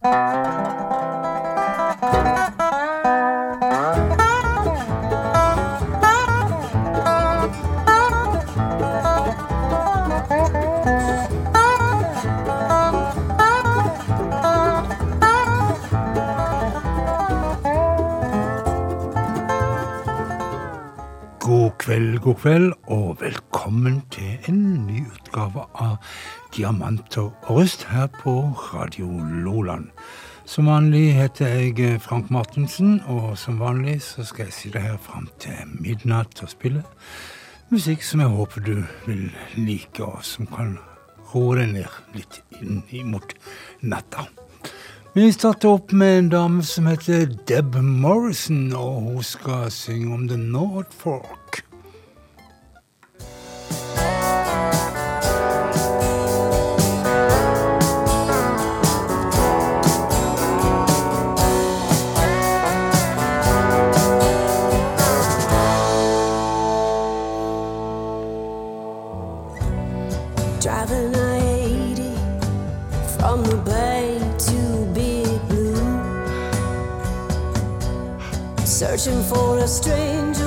God kveld, god kveld, og velkommen til en ny utgave av Diamanter og rust her på Radio Loland. Som vanlig heter jeg Frank Martensen, og som vanlig så skal jeg sitte her fram til midnatt og spille musikk som jeg håper du vil like, og som kan roe deg ned litt inn mot natta. Vi starter opp med en dame som heter Deb Morrison, og hun skal synge om The North Fork. Searching for a stranger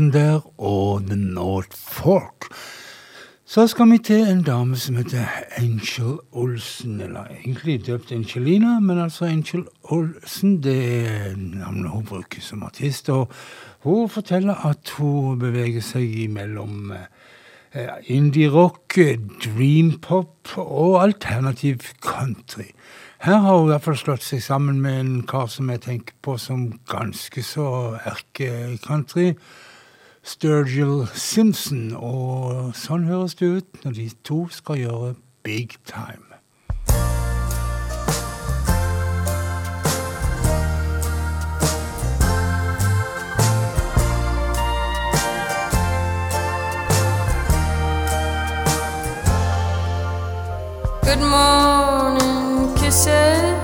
Morrison der og The North Fork. Så skal vi til en dame som heter Angel Olsen, eller egentlig døpt Angelina, men altså Angel Olsen, det er navnet hun bruker som artist. Og hun forteller at hun beveger seg imellom eh, indie-rock, dream-pop og alternativ country. Her har hun i hvert fall slått seg sammen med en kar som jeg tenker på som ganske så erke-country. Sturgill Simpson, og sånn høres det ut når de to skal gjøre Big Time. Good morning, kisses,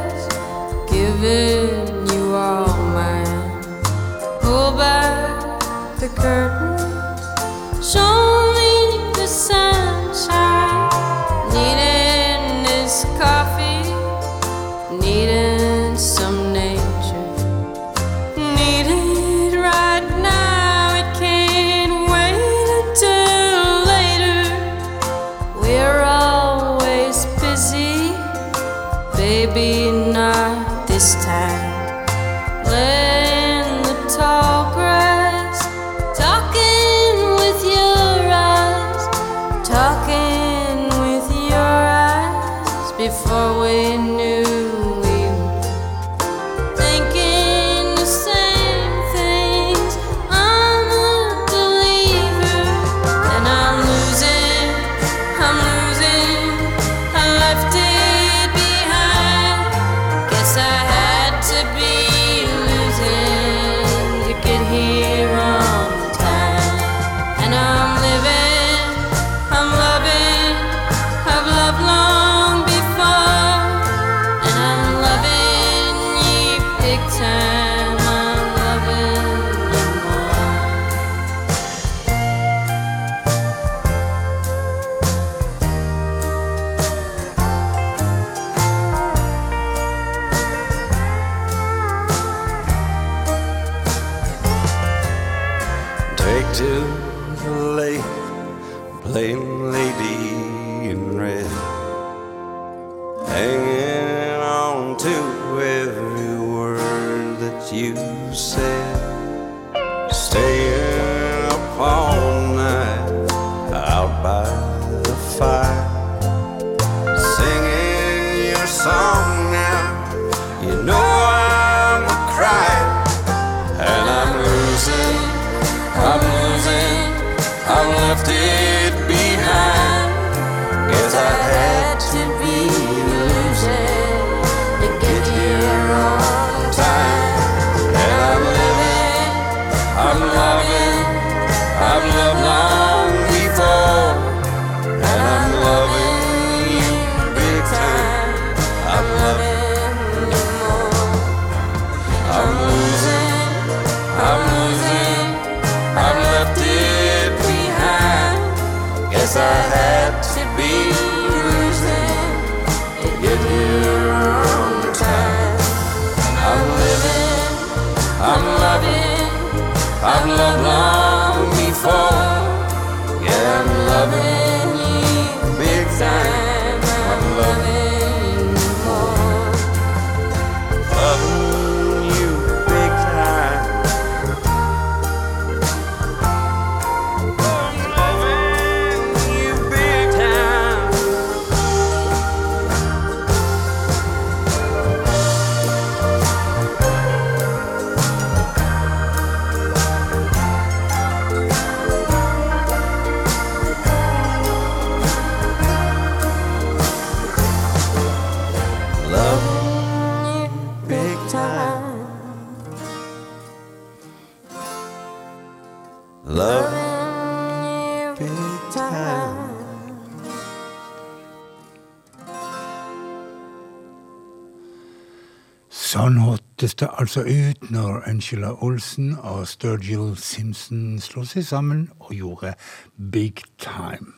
høster, altså ut når Angela Olsen og Sturgill Simpson slo seg sammen og gjorde Big Time.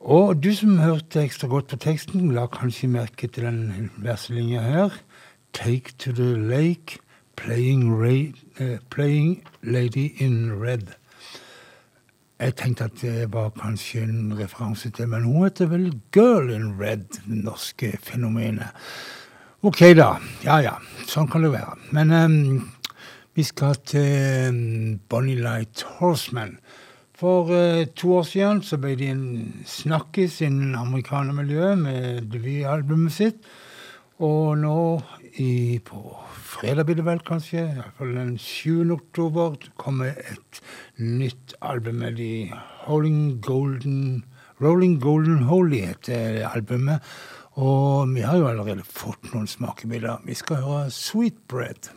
Og du som hørte ekstra godt på teksten, la kanskje merke til den verselinja her. Take to the lake, playing, uh, playing lady in red. Jeg tenkte at det var kanskje en referanse til, men hun heter vel Girl in Red, det norske fenomenet. Ok, da. Ja ja sånn kan det være. Men um, vi skal til ehm, Bonnie Light Horseman. For uh, to år siden så ble de en snakkis innen amerikanermiljøet med debutalbumet sitt. Og nå i, på fredag blir det vel kanskje, iallfall den 7. oktober, kommer et nytt album med de Holding Golden Rolling Golden Holy heter albumet. Og vi har jo allerede fått noen smakebilder. Vi skal høre 'Sweetbread'.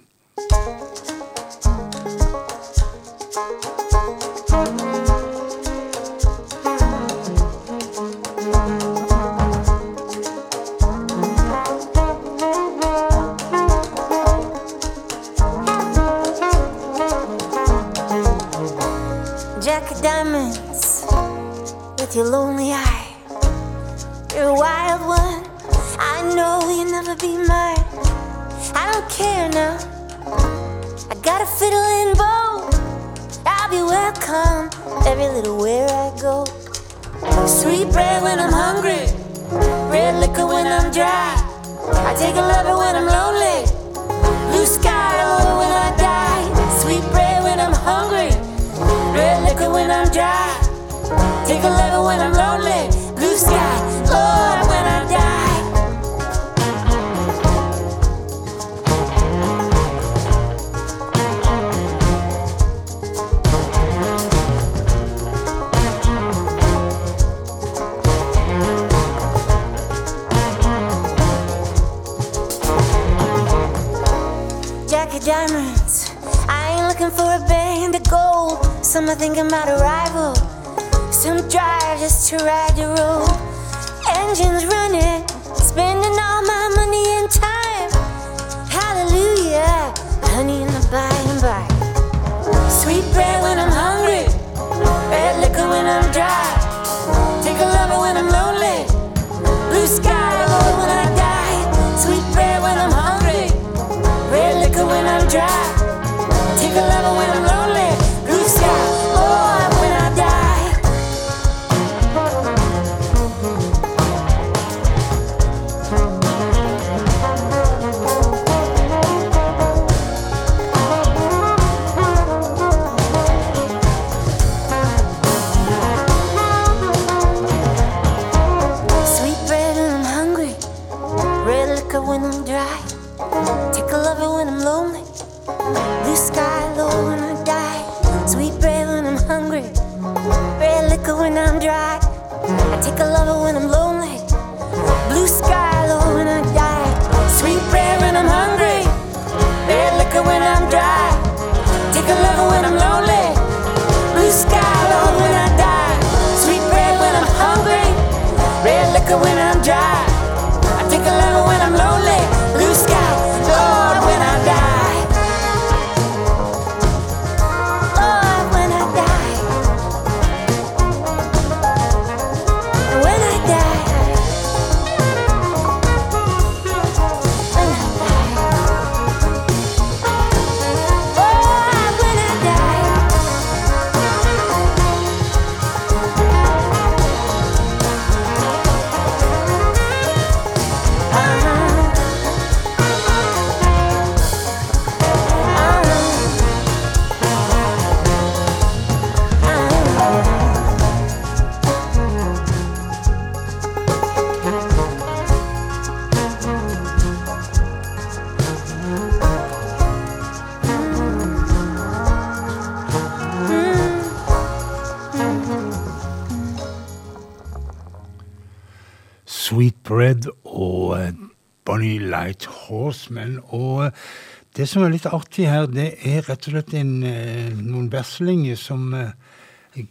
Det som er litt artig her, det er rett og slett en, eh, noen verslinger som eh,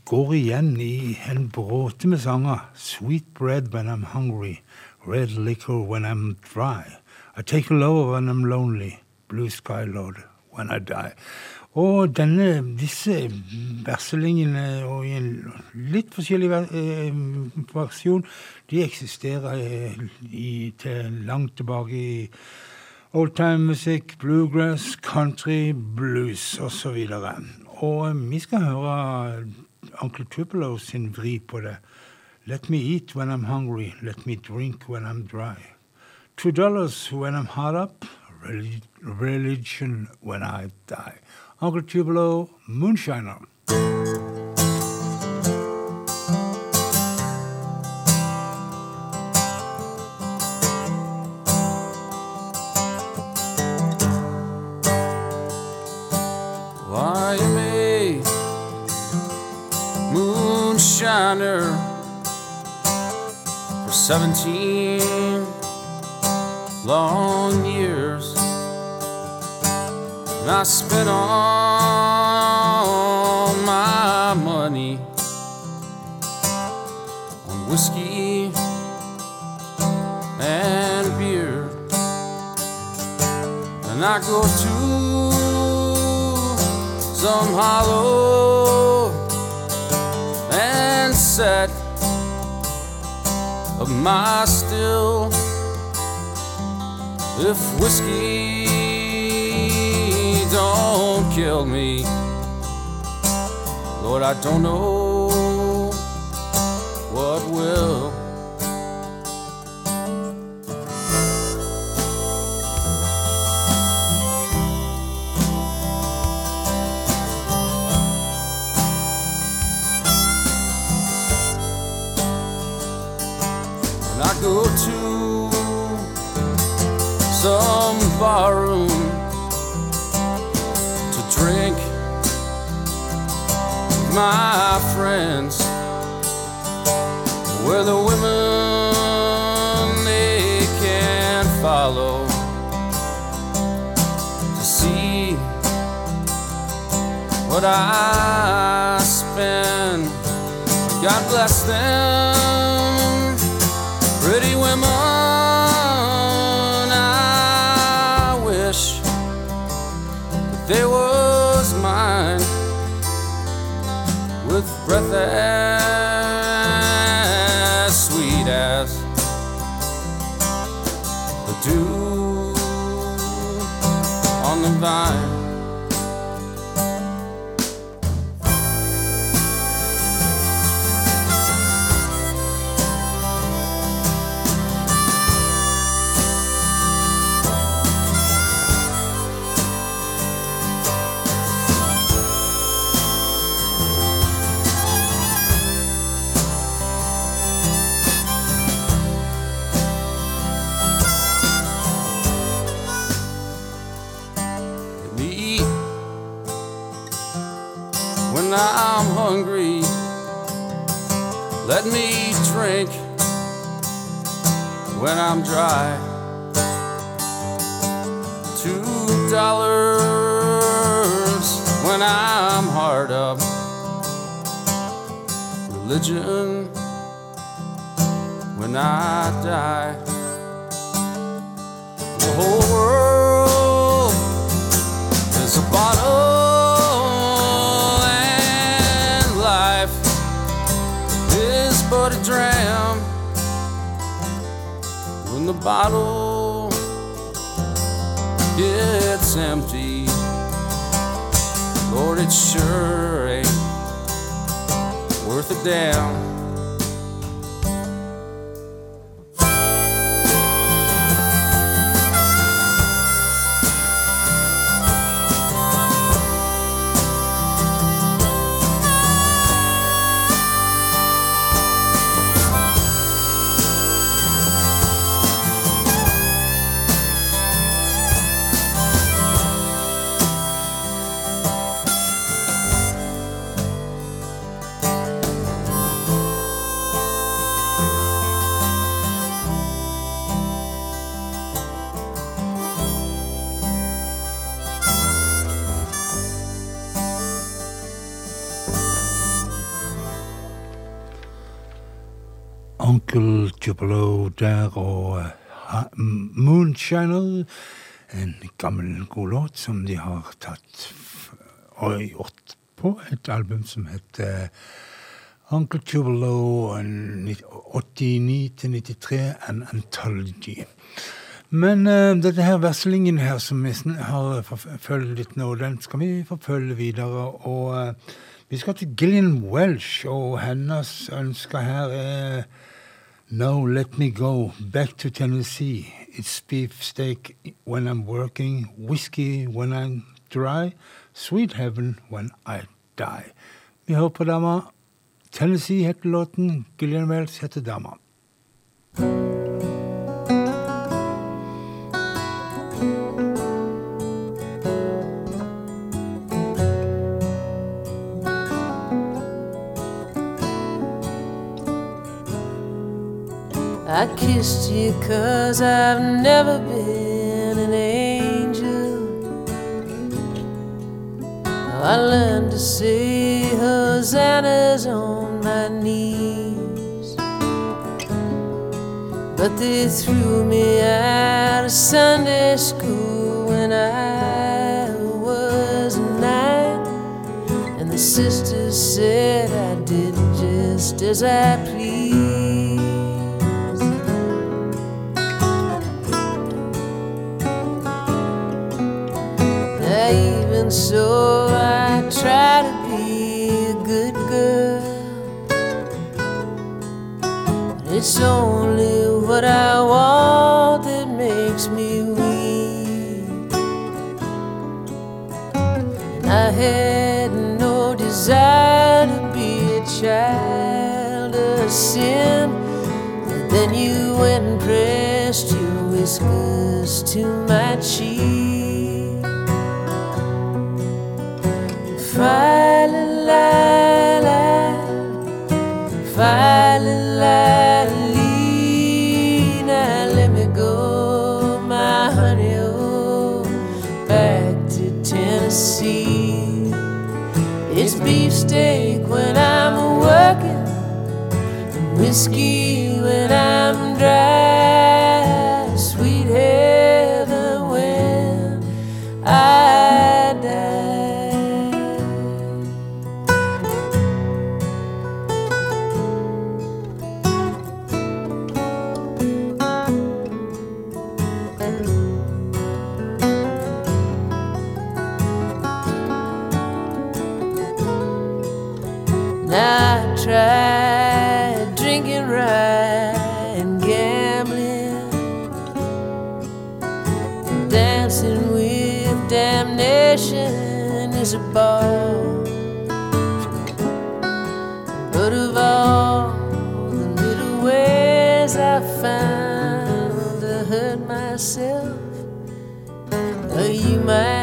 går igjen i en bråte med sanger. Sweet bread when I'm hungry. Red liquor when I'm dry. I take a lover when I'm lonely. Blue sky lord when I die. Og denne, disse verselingene, og i en litt forskjellig eh, versjon, de eksisterer i, til langt tilbake i Oldtime-musikk, bluegrass, country, blues osv. Og, og vi skal høre Onkel Tupelo sin vri på det. Let me eat when I'm hungry, let me drink when I'm dry. Two dollars when I'm hard up, religion when I die. Uncle Tupelo, Moonshiner. For 17 long years. And I spent all my money on whiskey and beer. And I go to some hollow set of my still. If whiskey don't kill me Lord I don't know what will what I spend. God bless them Religion when I die. The whole world is a bottle and life is but a dram when the bottle gets empty lord it sure ain't worth a damn der og eh, Moonshiner. En gammel god låt som de har tatt og gjort på et album som heter Uncle Tupelo 89-93 An Anthology. Men uh, dette her veslingen her som vi har forfølgt litt nå, den skal vi forfølge videre. Og uh, vi skal til Gillian Welsh, og hennes ønsker her er No, let me go back to Tennessee. It's beefsteak when I'm working, whiskey when I'm dry, sweet heaven when I die. Vi hører på dama. Tennessee heter låten, Gillian Wells heter dama. Kissed you cause I've never been an angel. I learned to say hosannas on my knees. But they threw me out of Sunday school when I was nine. And the sisters said I did just as I pleased. And so I try to be a good girl. But it's only what I want that makes me weak. I had no desire to be a child of sin. But then you went and pressed your whiskers to my cheek. La la lee. Now let me go, my honey, oh, back to Tennessee. It's beefsteak when I'm working, and whiskey when I'm dry. Uh,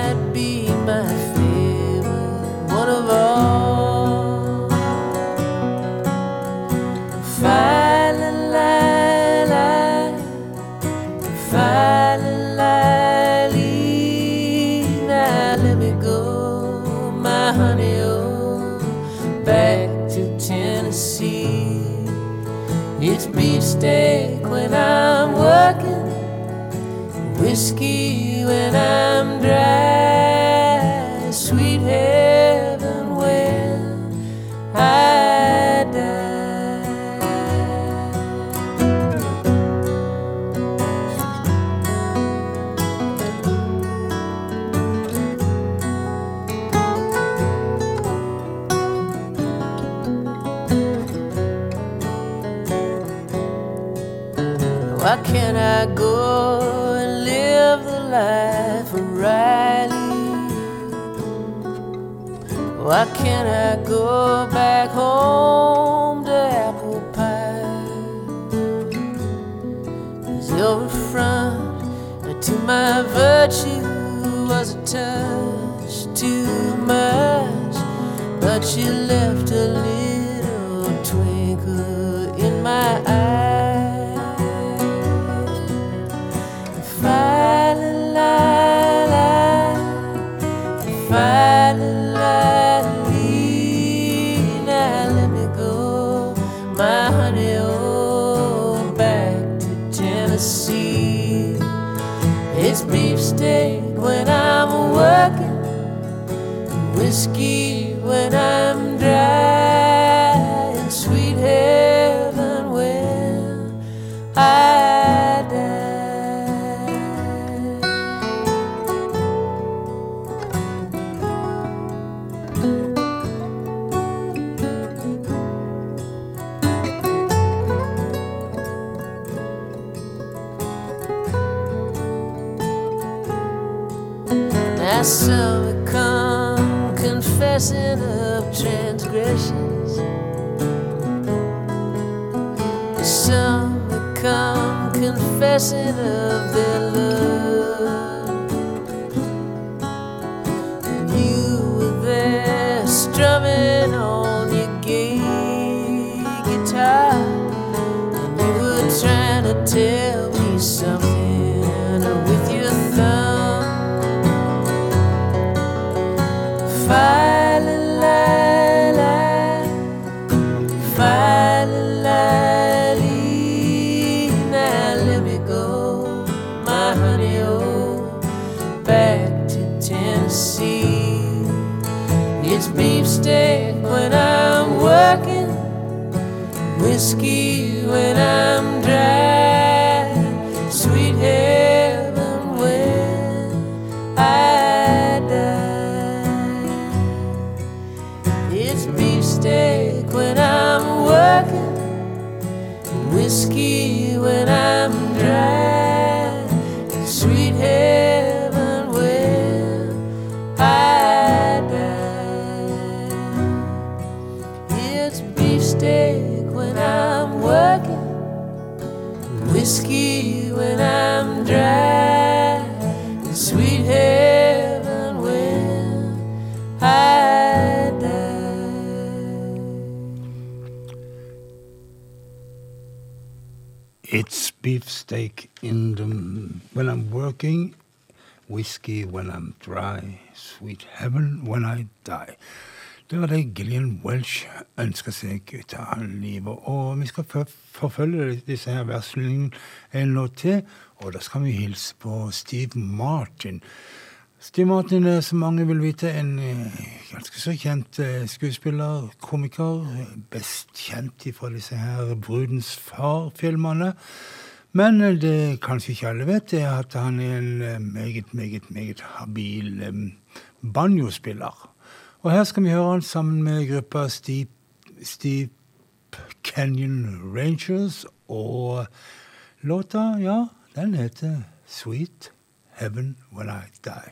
life of Riley? Why can't I go back home to apple pie? Cause your front to my virtue was a touch too much, but you left a little whiskey when I'm come confessing of their love. Whiskey working, whiskey when I'm dry, sweet heaven when I die. Det var det Gillian Welch ønsker seg ut av livet. Og vi skal forfølge disse her versene en låt til, og da skal vi hilse på Steve Martin. Steve Martin er, som mange vil vite, en eh, ganske så kjent eh, skuespiller, komiker. Best kjent fra disse her Brudens far-filmene. Men eh, det kanskje ikke alle vet, er at han er en eh, meget, meget, meget habil eh, banjospiller. Og her skal vi høre han sammen med gruppa Steep, Steep Canyon Rangers, og låta, ja, den heter Sweet Heaven When I Die.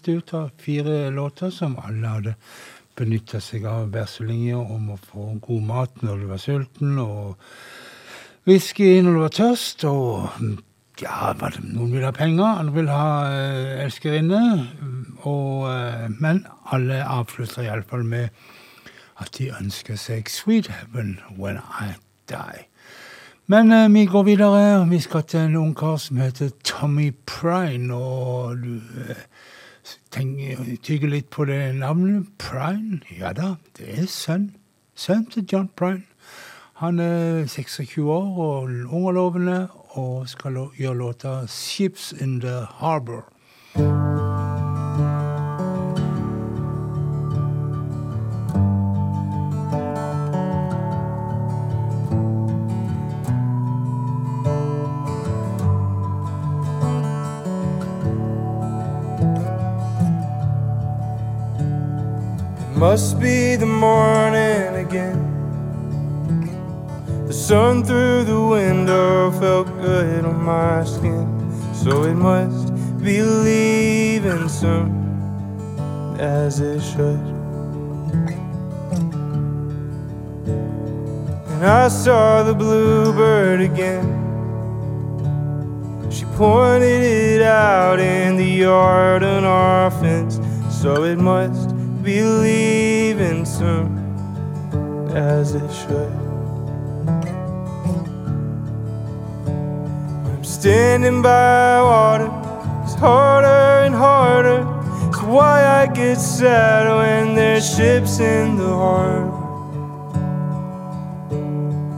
Var siste ut av fire låter som alle hadde benytta seg av bærsulinger om å få god mat når du var sulten, og whisky når du var tørst, og ja, noen vil ha penger, andre vil ha eh, elskerinne, og, eh, men alle avslutter iallfall med at de ønsker seg 'Sweet Heaven When I Die'. Men eh, vi går videre. Vi skal til en ungkar som heter Tommy Prine. Og du tenker, tygger litt på det navnet. Prine? Ja da, det er sønn. Sønn til John Prine. Han er 26 år og ung og lovende, og skal gjøre låta 'Ships in the Harbor'. Must be the morning again. The sun through the window felt good on my skin. So it must be leaving soon, as it should. And I saw the bluebird again. She pointed it out in the yard on our fence. So it must be leaving soon, as it should. I'm standing by water, it's harder and harder. It's why I get sad when there's ships in the harbor.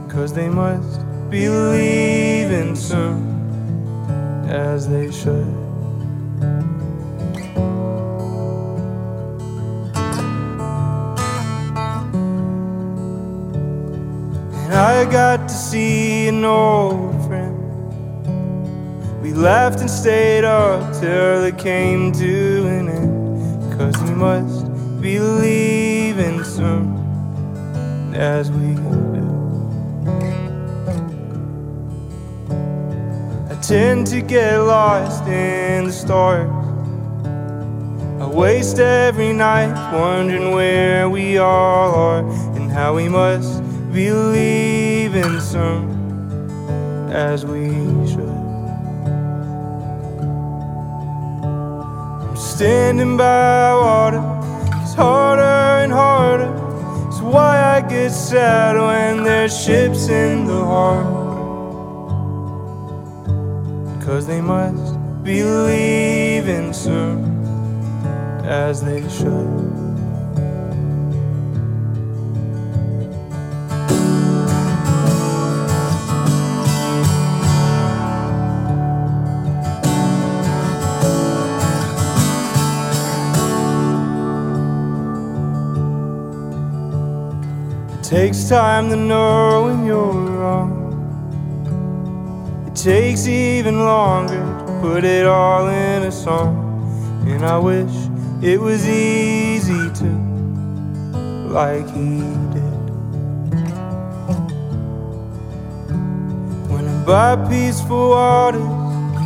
Cause they must be leaving soon, as they should. Got to see an old friend. We laughed and stayed up till it came to an end. Cause we must be leaving soon, as we do. I tend to get lost in the stars. I waste every night wondering where we all are and how we must be soon, as we should. I'm standing by water, it's harder and harder. It's why I get sad when there's ships in the harbor. Cause they must be leaving soon, as they should. Takes time to know when you're wrong. It takes even longer to put it all in a song. And I wish it was easy to, like he did. When by peaceful waters,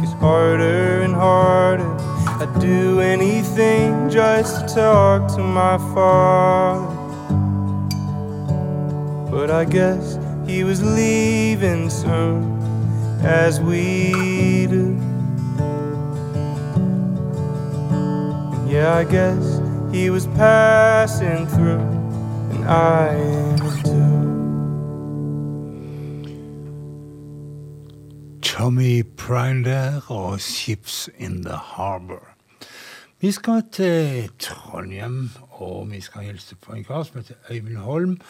it's harder and harder. I'd do anything just to talk to my father. But I guess he was leaving soon, as we do. And yeah, I guess he was passing through, and I am too. Tommy Prine der og 'Ships in the Harbor'. Vi skal til Trondheim, og vi skal hilse på en kar som heter Øyvind Holm.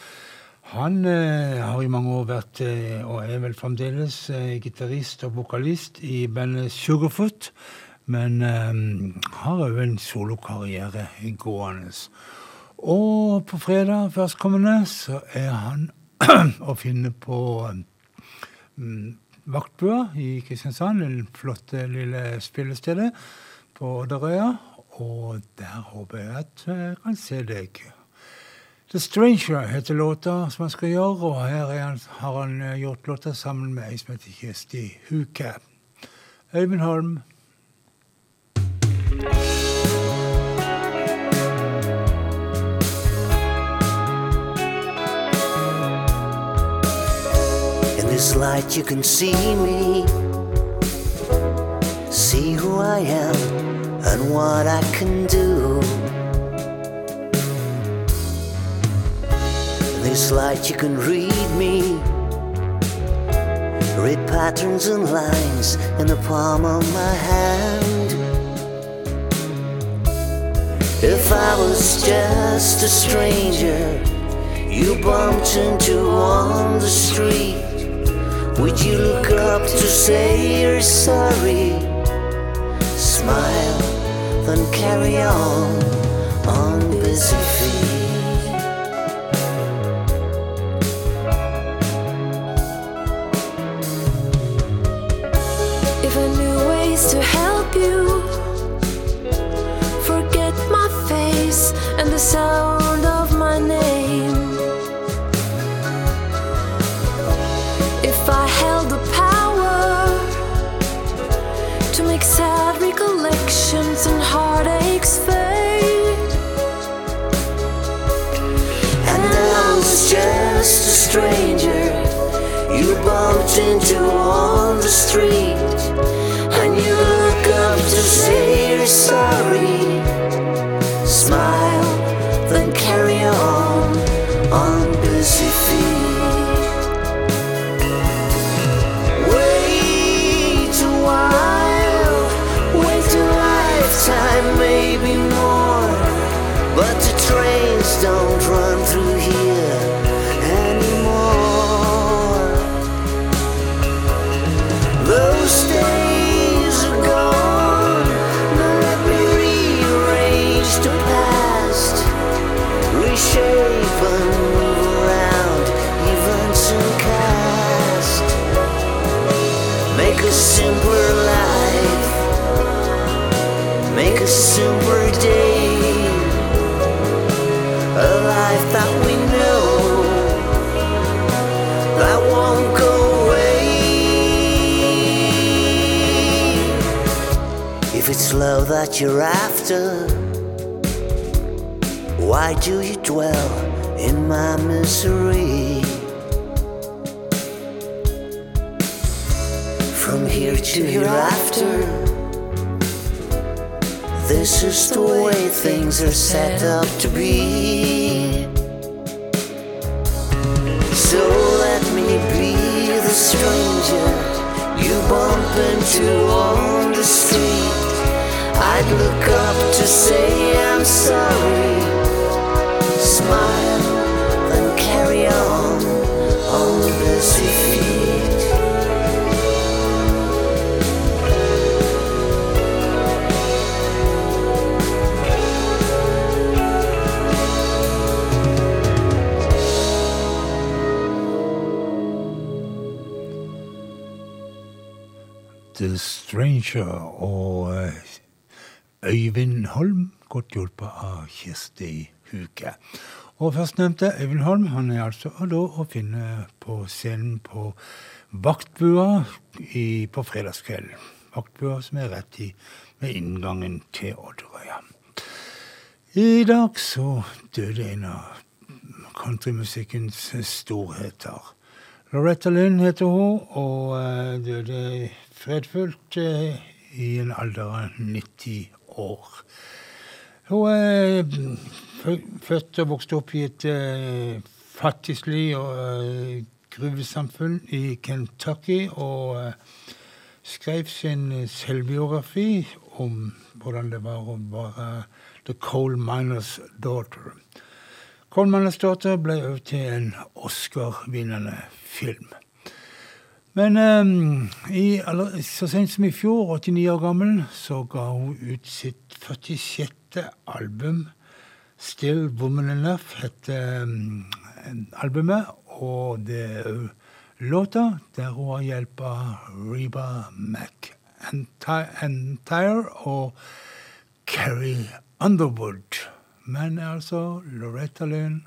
Han eh, har i mange år vært, eh, og er vel fremdeles, eh, gitarist og vokalist i bandet Sugarfoot. Men eh, har òg en solokarriere gående. Og på fredag førstkommende så er han å finne på mm, Vaktbua i Kristiansand, det flotte lille spillestedet på Odderøya. Og der håper jeg at jeg kan se deg. The Stranger heter låta som han skal gjøre, og her er han, har han eh, gjort låta sammen med ei som heter Kirsti Huke. Øyvind Holm. In this light, you can see me, see who I am and what I can do. This light, you can read me, read patterns and lines in the palm of my hand. If I was just a stranger you bumped into on the street, would you look up to say you're sorry? Smile, then carry on on busy feet. To help you, forget my face and the sound of my name. If I held the power to make sad recollections and heartaches fade, And I was just a stranger you bumped into on the street. Say you're sorry. That you're after, why do you dwell in my misery? From here to hereafter, this is the way things are set up to be. So let me be the stranger you bump into on the street. I'd look up to say I'm sorry. Smile, then carry on on busy feet. The Stranger og eh, Øyvind Holm, godt hjulpet av Kirsti Huke. Og førstnevnte Øyvind Holm han er altså da å finne på scenen på Vaktbua i, på fredagskveld. Vaktbua som er rett i med inngangen til Odderøya. I dag så døde en av countrymusikkens storheter. Loretta Lynn heter hun, og eh, døde fredfullt eh, i en alder av 90 år. Hun er født og vokste opp i et eh, fattigslig og eh, gruvesamfunn i Kentucky, og eh, skrev sin selvbiografi om hvordan det var å være The Coal Miners Daughter. Coal Miners Daughter ble også til en Oscar-vinnende film. Men um, i, aller, så sent som i fjor, 89 år gammel, så ga hun ut sitt 46. album. Still Woman Enough heter um, albumet, og det er òg låta der hun har hjelp av Reba McEntire og Carrie Underwood. Men altså Loretta Lynn,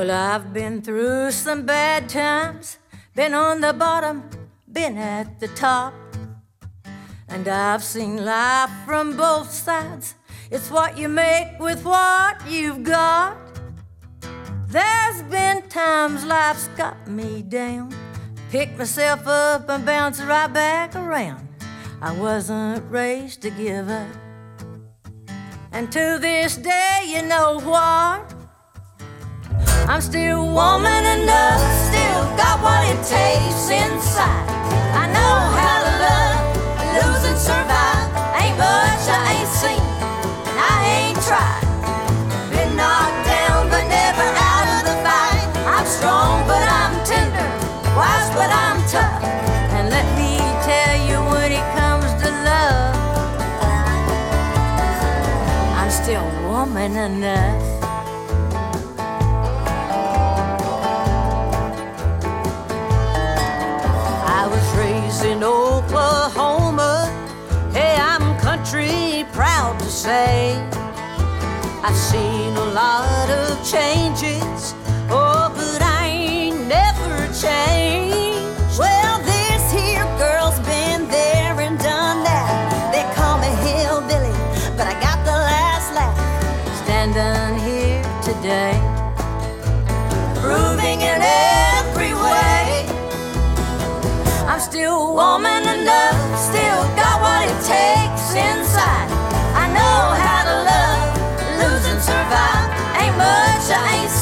Well, I've been through some bad times, been on the bottom, been at the top. And I've seen life from both sides. It's what you make with what you've got. There's been times life's got me down. Pick myself up and bounce right back around. I wasn't raised to give up. And to this day, you know what? I'm still woman enough, still got what it takes inside. I know how to love, lose and survive. Ain't much I ain't seen, and I ain't tried. Been knocked down, but never out of the fight. I'm strong, but I'm tender, wise, but I'm tough. And let me tell you, when it comes to love, I'm still woman enough. Say. I've seen a lot of changes. Oh, but I ain't never changed.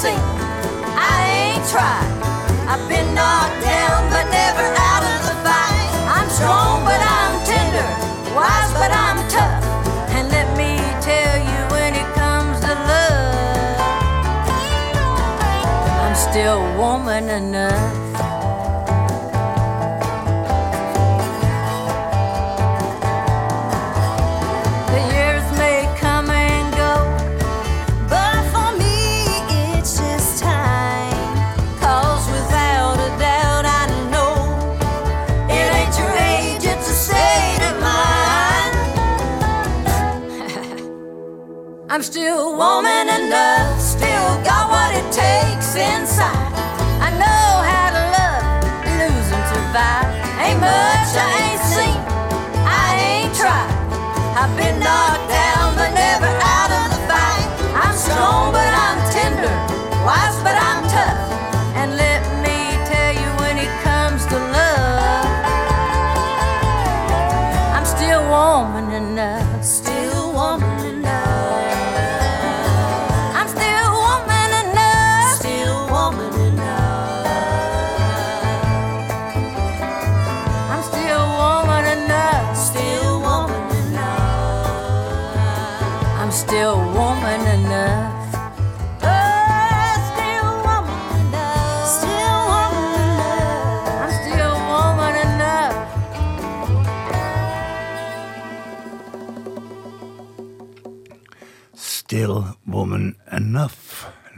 I ain't tried. I've been knocked down, but never out of the fight. I'm strong, but I'm tender, wise, but I'm tough. And let me tell you, when it comes to love, I'm still woman enough. I'm still woman enough, still got what it takes inside. I know how to love, lose and survive. Ain't much I ain't seen, I ain't tried. I've been knocked down, but never out of the fight. I'm strong, but I'm tender, wise, but I'm tough.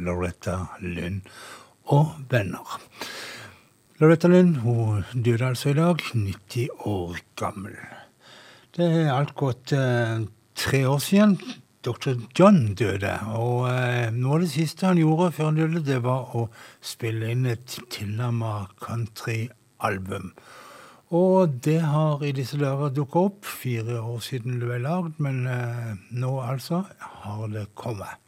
Loretta Lund og venner. Loretta Lund hun døde altså i dag, 90 år gammel. Det er alt gått eh, tre år siden dr. John døde. Og eh, noe av det siste han gjorde før han døde, det var å spille inn et tilnærmet countryalbum. Og det har i disse dager dukka opp. Fire år siden det ble lagd, men eh, nå altså har det kommet.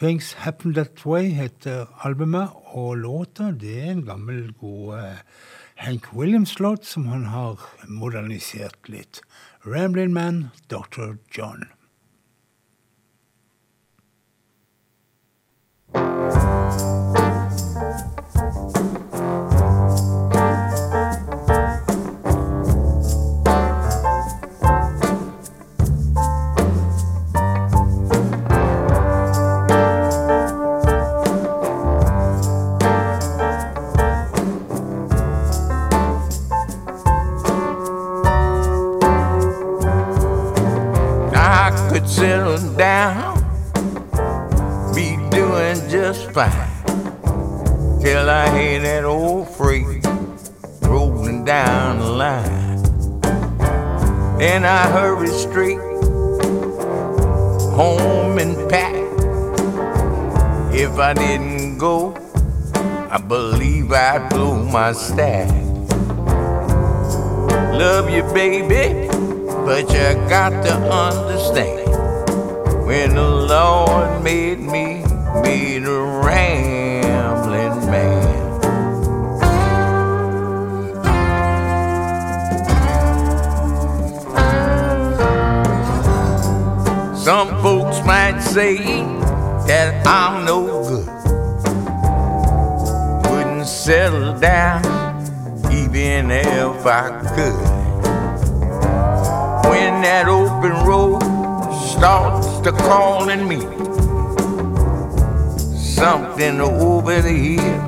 Things Happen That Way heter albumet, og låta det er en gammel, god eh, Hank Williams-låt som han har modernisert litt. Ramblin' Man, Dr. John. Down, be doing just fine. Till I hear that old freight rolling down the line. and I hurry straight home and pack. If I didn't go, I believe I'd blow my stack. Love you, baby, but you got to understand. When the Lord made me, made a rambling man. Some folks might say that I'm no good. Wouldn't settle down even if I could. When that open road starts to calling me, something over here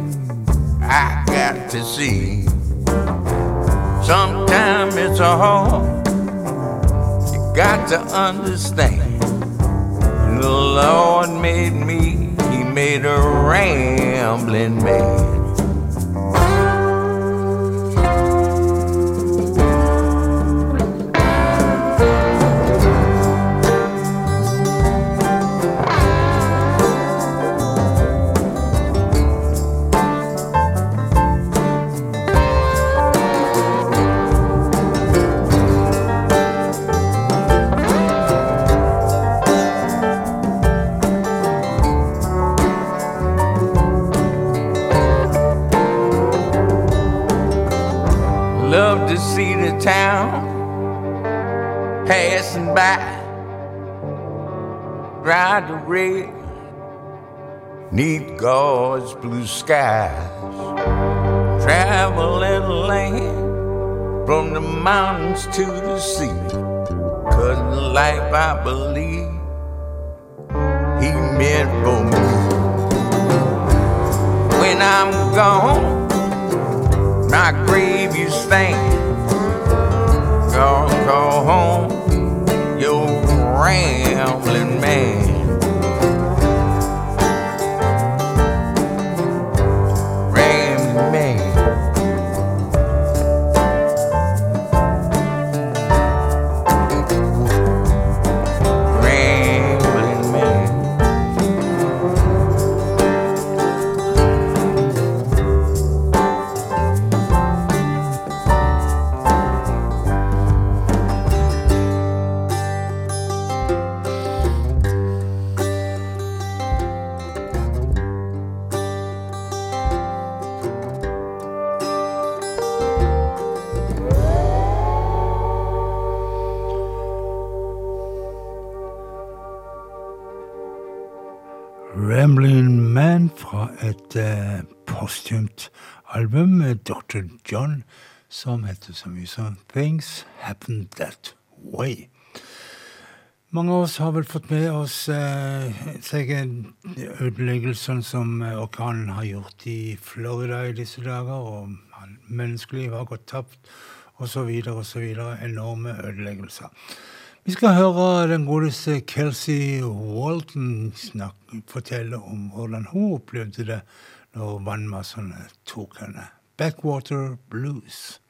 I got to see. Sometimes it's a hard, you got to understand. The Lord made me, He made a rambling man. The red, God's blue skies. Travel in the land from the mountains to the sea. Cause the life I believe He meant for me. When I'm gone, my grave you stand. Go, go home, you rambling man. Album med Dr. John som heter så mye som Things Happen That Way. Mange av oss har vel fått med oss eh, ødeleggelsene som eh, orkanen har gjort i Florida i disse dager, og menneskeliv har gått tapt, osv., osv. Enorme ødeleggelser. Vi skal høre den godeste Kelsey Walton snakke, fortelle om hvordan hun opplevde det når vannmassene tok henne. Backwater Blues.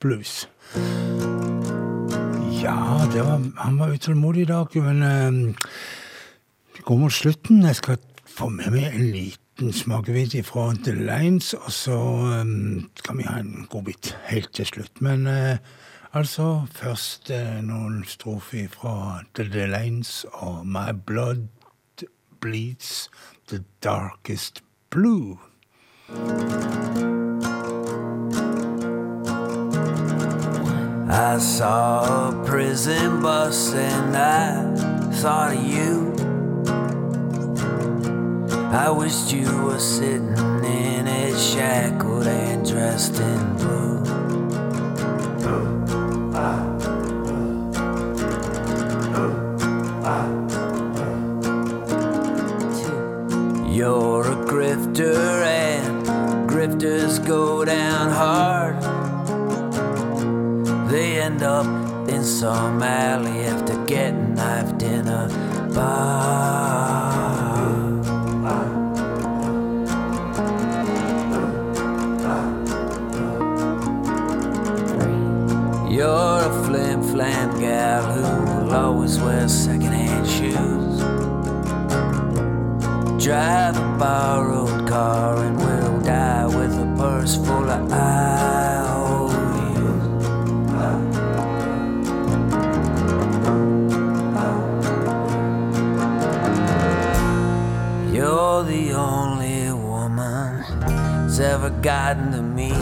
Blues. Ja, var, han var utålmodig i dag, men eh, det går mot slutten. Jeg skal få med meg en liten smakebit fra The Lines, og så eh, skal vi ha en godbit helt til slutt. Men eh, altså, først eh, noen strofer fra The Lines og My Blood Bleeds The Darkest Blue. I saw a prison bus and I thought of you. I wished you were sitting in it, shackled and dressed in blue. You're a grifter and grifters go down hard. End up in some alley after getting knifed in a bar. You're a flim flam gal who will always wear secondhand shoes. Drive a borrowed car and will die with a purse full of IOUs. Ever gotten to me.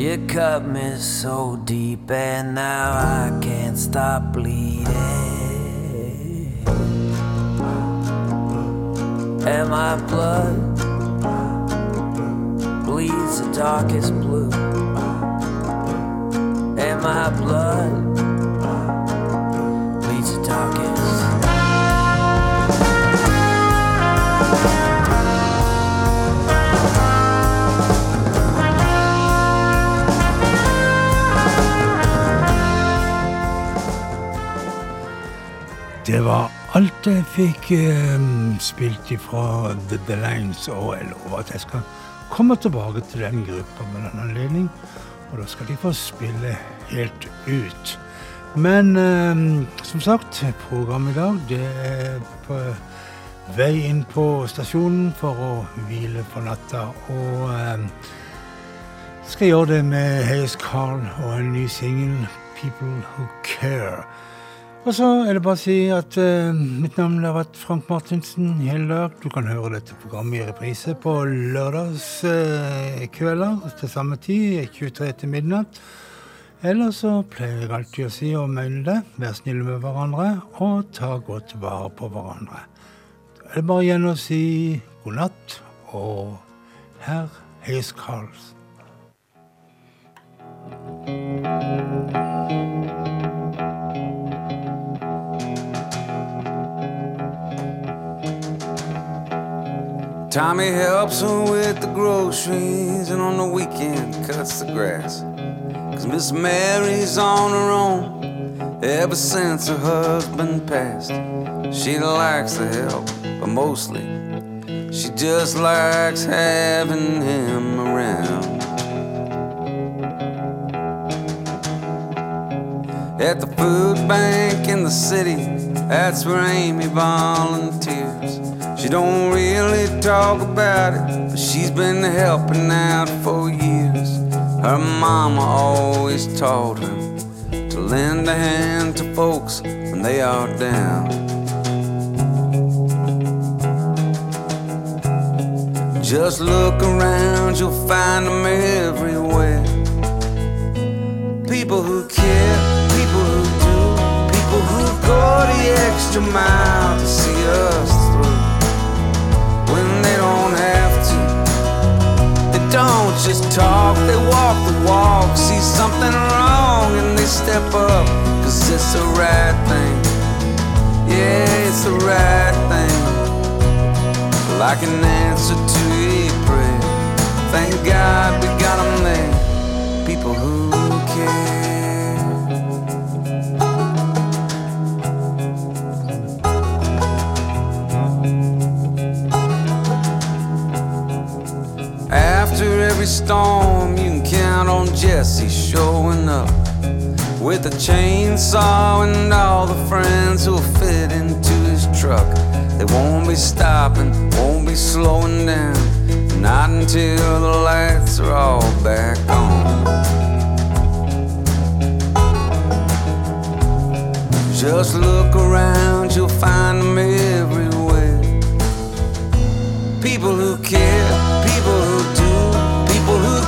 You cut me so deep, and now I can't stop bleeding. And my blood bleeds the darkest blue. And my blood Det var alt jeg fikk eh, spilt ifra The, The Lines, og jeg lover at jeg skal komme tilbake til den gruppa med den anledning, og da skal de få spille helt ut. Men eh, som sagt, programmet i dag det er på vei inn på stasjonen for å hvile for natta, og eh, skal gjøre det med Hayes Carl og en ny singel, People Who Care. Og så er det bare å si at uh, mitt navn har vært Frank Martinsen hele dag. Du kan høre dette programmet i reprise på lørdagskvelder til samme tid, 23 til midnatt. Eller så pleier jeg alltid å si og mene det, vær snille med hverandre og ta godt vare på hverandre. Da er det bare igjen å si god natt, og her Karls. Carls. Tommy helps her with the groceries and on the weekend cuts the grass. Cause Miss Mary's on her own ever since her husband passed. She likes the help, but mostly she just likes having him around. At the food bank in the city, that's where Amy volunteers. She don't really talk about it, but she's been helping out for years. Her mama always taught her to lend a hand to folks when they are down. Just look around, you'll find them everywhere. People who care, people who do, people who go the extra mile to see us don't just talk, they walk the walk, see something wrong and they step up, cause it's the right thing. Yeah, it's the right thing. Like an answer to a prayer. Thank God we got them there. People who care. Every storm, you can count on Jesse showing up with a chainsaw and all the friends who'll fit into his truck. They won't be stopping, won't be slowing down, not until the lights are all back on. Just look around, you'll find them everywhere. People who care, people who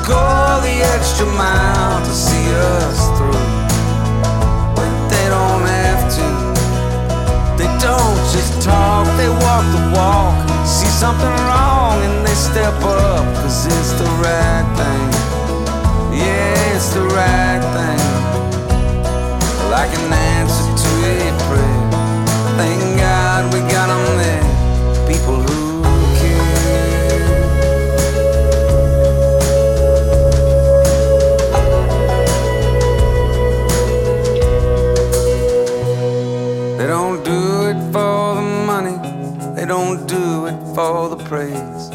go the extra mile to see us through. When they don't have to, they don't just talk, they walk the walk. See something wrong and they step up, cause it's the right thing. Yeah, it's the right thing like an answer to a don't do it for the praise.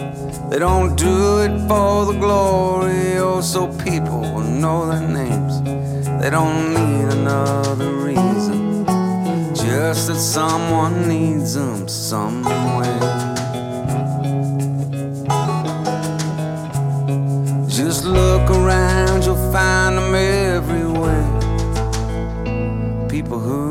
They don't do it for the glory, oh, so people will know their names. They don't need another reason, just that someone needs them somewhere. Just look around, you'll find them everywhere. People who